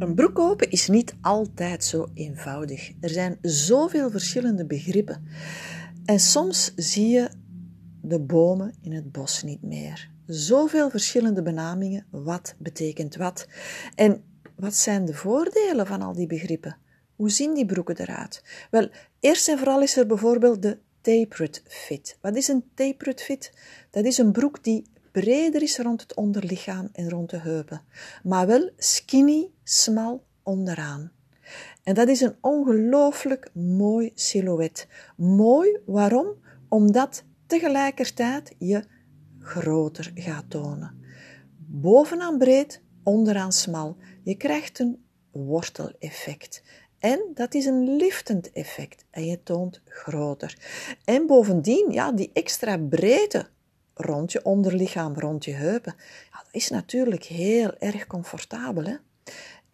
Een broek kopen is niet altijd zo eenvoudig. Er zijn zoveel verschillende begrippen. En soms zie je de bomen in het bos niet meer. Zoveel verschillende benamingen. Wat betekent wat? En wat zijn de voordelen van al die begrippen? Hoe zien die broeken eruit? Wel, eerst en vooral is er bijvoorbeeld de tapered fit. Wat is een tapered fit? Dat is een broek die breder is rond het onderlichaam en rond de heupen, maar wel skinny, smal onderaan. En dat is een ongelooflijk mooi silhouet. Mooi, waarom? Omdat tegelijkertijd je groter gaat tonen. Bovenaan breed, onderaan smal. Je krijgt een worteleffect. En dat is een liftend effect. En je toont groter. En bovendien, ja, die extra breedte rond je onderlichaam, rond je heupen. Ja, dat is natuurlijk heel erg comfortabel. Hè?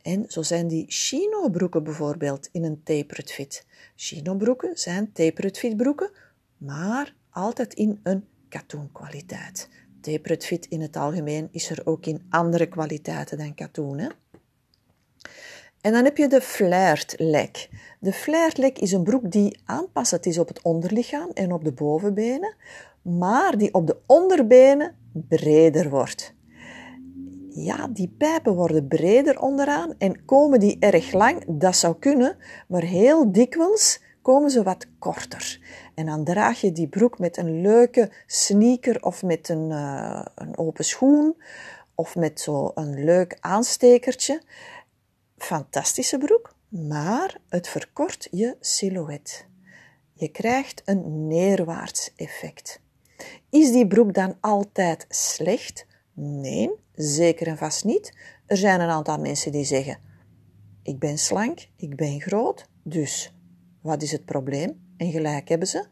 En zo zijn die chino-broeken bijvoorbeeld in een tapered fit. Chino-broeken zijn tapered fit broeken, maar altijd in een katoen kwaliteit. Tapered fit in het algemeen is er ook in andere kwaliteiten dan katoen. Hè? En dan heb je de flared leg. De flared leg is een broek die aanpassend is op het onderlichaam en op de bovenbenen, maar die op de onderbenen breder wordt. Ja, die pijpen worden breder onderaan en komen die erg lang, dat zou kunnen, maar heel dikwijls komen ze wat korter. En dan draag je die broek met een leuke sneaker of met een, uh, een open schoen of met zo een leuk aanstekertje. Fantastische broek, maar het verkort je silhouet. Je krijgt een neerwaarts effect. Is die broek dan altijd slecht? Nee, zeker en vast niet. Er zijn een aantal mensen die zeggen: Ik ben slank, ik ben groot, dus wat is het probleem? En gelijk hebben ze.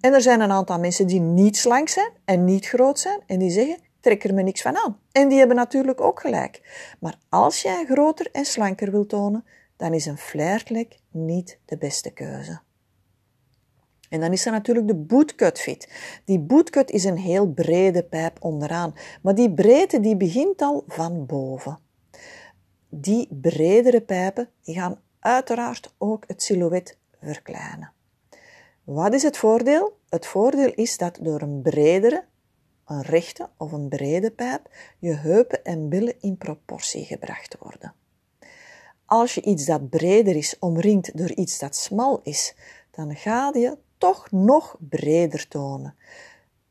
En er zijn een aantal mensen die niet slank zijn en niet groot zijn en die zeggen: Trek er me niks van aan. En die hebben natuurlijk ook gelijk. Maar als jij groter en slanker wilt tonen, dan is een flairtlek niet de beste keuze. En dan is er natuurlijk de bootcut fit. Die bootcut is een heel brede pijp onderaan, maar die breedte die begint al van boven. Die bredere pijpen die gaan uiteraard ook het silhouet verkleinen. Wat is het voordeel? Het voordeel is dat door een bredere, een rechte of een brede pijp je heupen en billen in proportie gebracht worden. Als je iets dat breder is omringd door iets dat smal is, dan ga je toch nog breder tonen.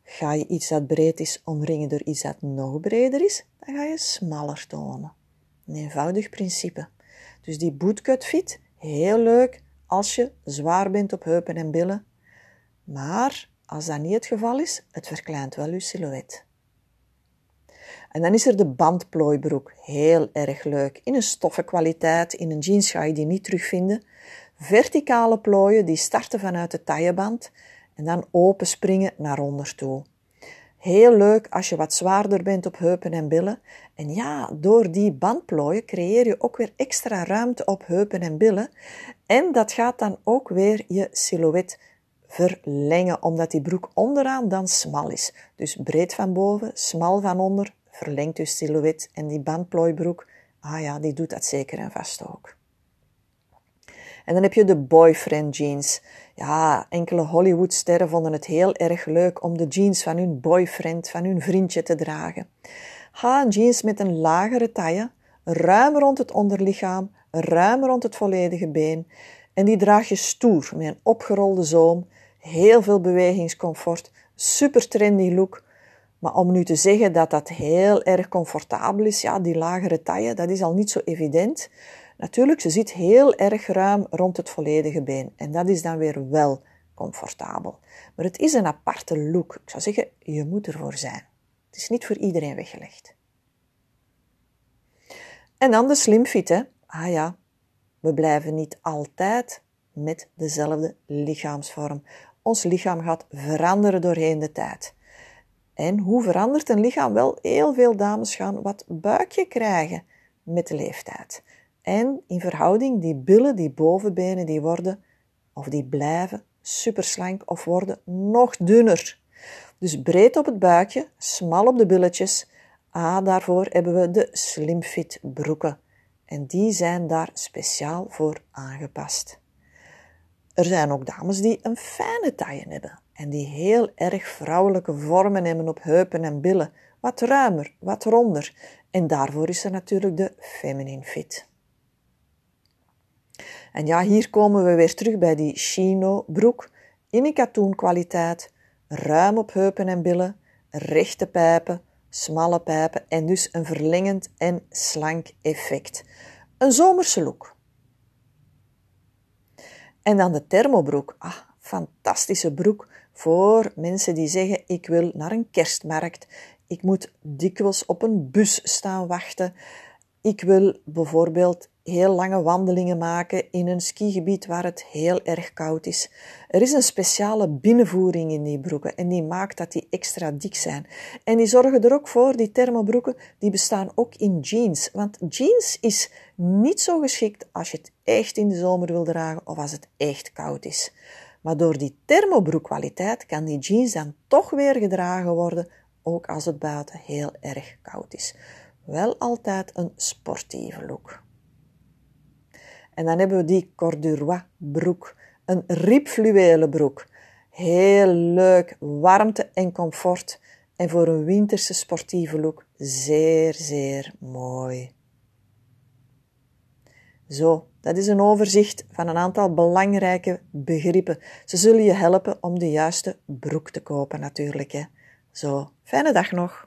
Ga je iets dat breed is omringen door iets dat nog breder is, dan ga je smaller tonen. Een eenvoudig principe. Dus die bootcut fit, heel leuk als je zwaar bent op heupen en billen. Maar als dat niet het geval is, het verkleint wel je silhouet. En dan is er de bandplooibroek. Heel erg leuk. In een stoffenkwaliteit. In een jeans ga je die niet terugvinden. Verticale plooien die starten vanuit de tailleband en dan open springen naar onder toe. Heel leuk als je wat zwaarder bent op heupen en billen. En ja, door die bandplooien creëer je ook weer extra ruimte op heupen en billen. En dat gaat dan ook weer je silhouet verlengen, omdat die broek onderaan dan smal is. Dus breed van boven, smal van onder, verlengt je silhouet. En die bandplooibroek, ah ja, die doet dat zeker en vast ook. En dan heb je de boyfriend jeans. Ja, enkele Hollywoodsterren vonden het heel erg leuk om de jeans van hun boyfriend, van hun vriendje te dragen. Ha, jeans met een lagere taille, ruim rond het onderlichaam, ruim rond het volledige been. En die draag je stoer, met een opgerolde zoom, heel veel bewegingscomfort, super trendy look. Maar om nu te zeggen dat dat heel erg comfortabel is, ja, die lagere taille, dat is al niet zo evident. Natuurlijk, ze zit heel erg ruim rond het volledige been en dat is dan weer wel comfortabel. Maar het is een aparte look. Ik zou zeggen, je moet ervoor zijn. Het is niet voor iedereen weggelegd. En dan de slimfit, hè. Ah ja, we blijven niet altijd met dezelfde lichaamsvorm. Ons lichaam gaat veranderen doorheen de tijd. En hoe verandert een lichaam? Wel, heel veel dames gaan wat buikje krijgen met de leeftijd. En in verhouding, die billen, die bovenbenen, die worden, of die blijven superslank of worden nog dunner. Dus breed op het buikje, smal op de billetjes. Ah, daarvoor hebben we de slimfit broeken. En die zijn daar speciaal voor aangepast. Er zijn ook dames die een fijne taille hebben en die heel erg vrouwelijke vormen hebben op heupen en billen, wat ruimer, wat ronder. En daarvoor is er natuurlijk de feminine fit. En ja, hier komen we weer terug bij die chino broek in een katoenkwaliteit, ruim op heupen en billen, rechte pijpen, smalle pijpen en dus een verlengend en slank effect. Een zomerse look. En dan de thermobroek. Ah, fantastische broek voor mensen die zeggen: Ik wil naar een kerstmarkt. Ik moet dikwijls op een bus staan wachten. Ik wil bijvoorbeeld heel lange wandelingen maken in een skigebied waar het heel erg koud is. Er is een speciale binnenvoering in die broeken en die maakt dat die extra dik zijn. En die zorgen er ook voor, die thermobroeken, die bestaan ook in jeans. Want jeans is niet zo geschikt als je het echt in de zomer wil dragen of als het echt koud is. Maar door die thermobroekkwaliteit kan die jeans dan toch weer gedragen worden, ook als het buiten heel erg koud is. Wel altijd een sportieve look. En dan hebben we die corduroy broek, een riepfluwelen broek. Heel leuk, warmte en comfort. En voor een winterse sportieve look zeer, zeer mooi. Zo, dat is een overzicht van een aantal belangrijke begrippen. Ze zullen je helpen om de juiste broek te kopen natuurlijk. Hè. Zo, fijne dag nog.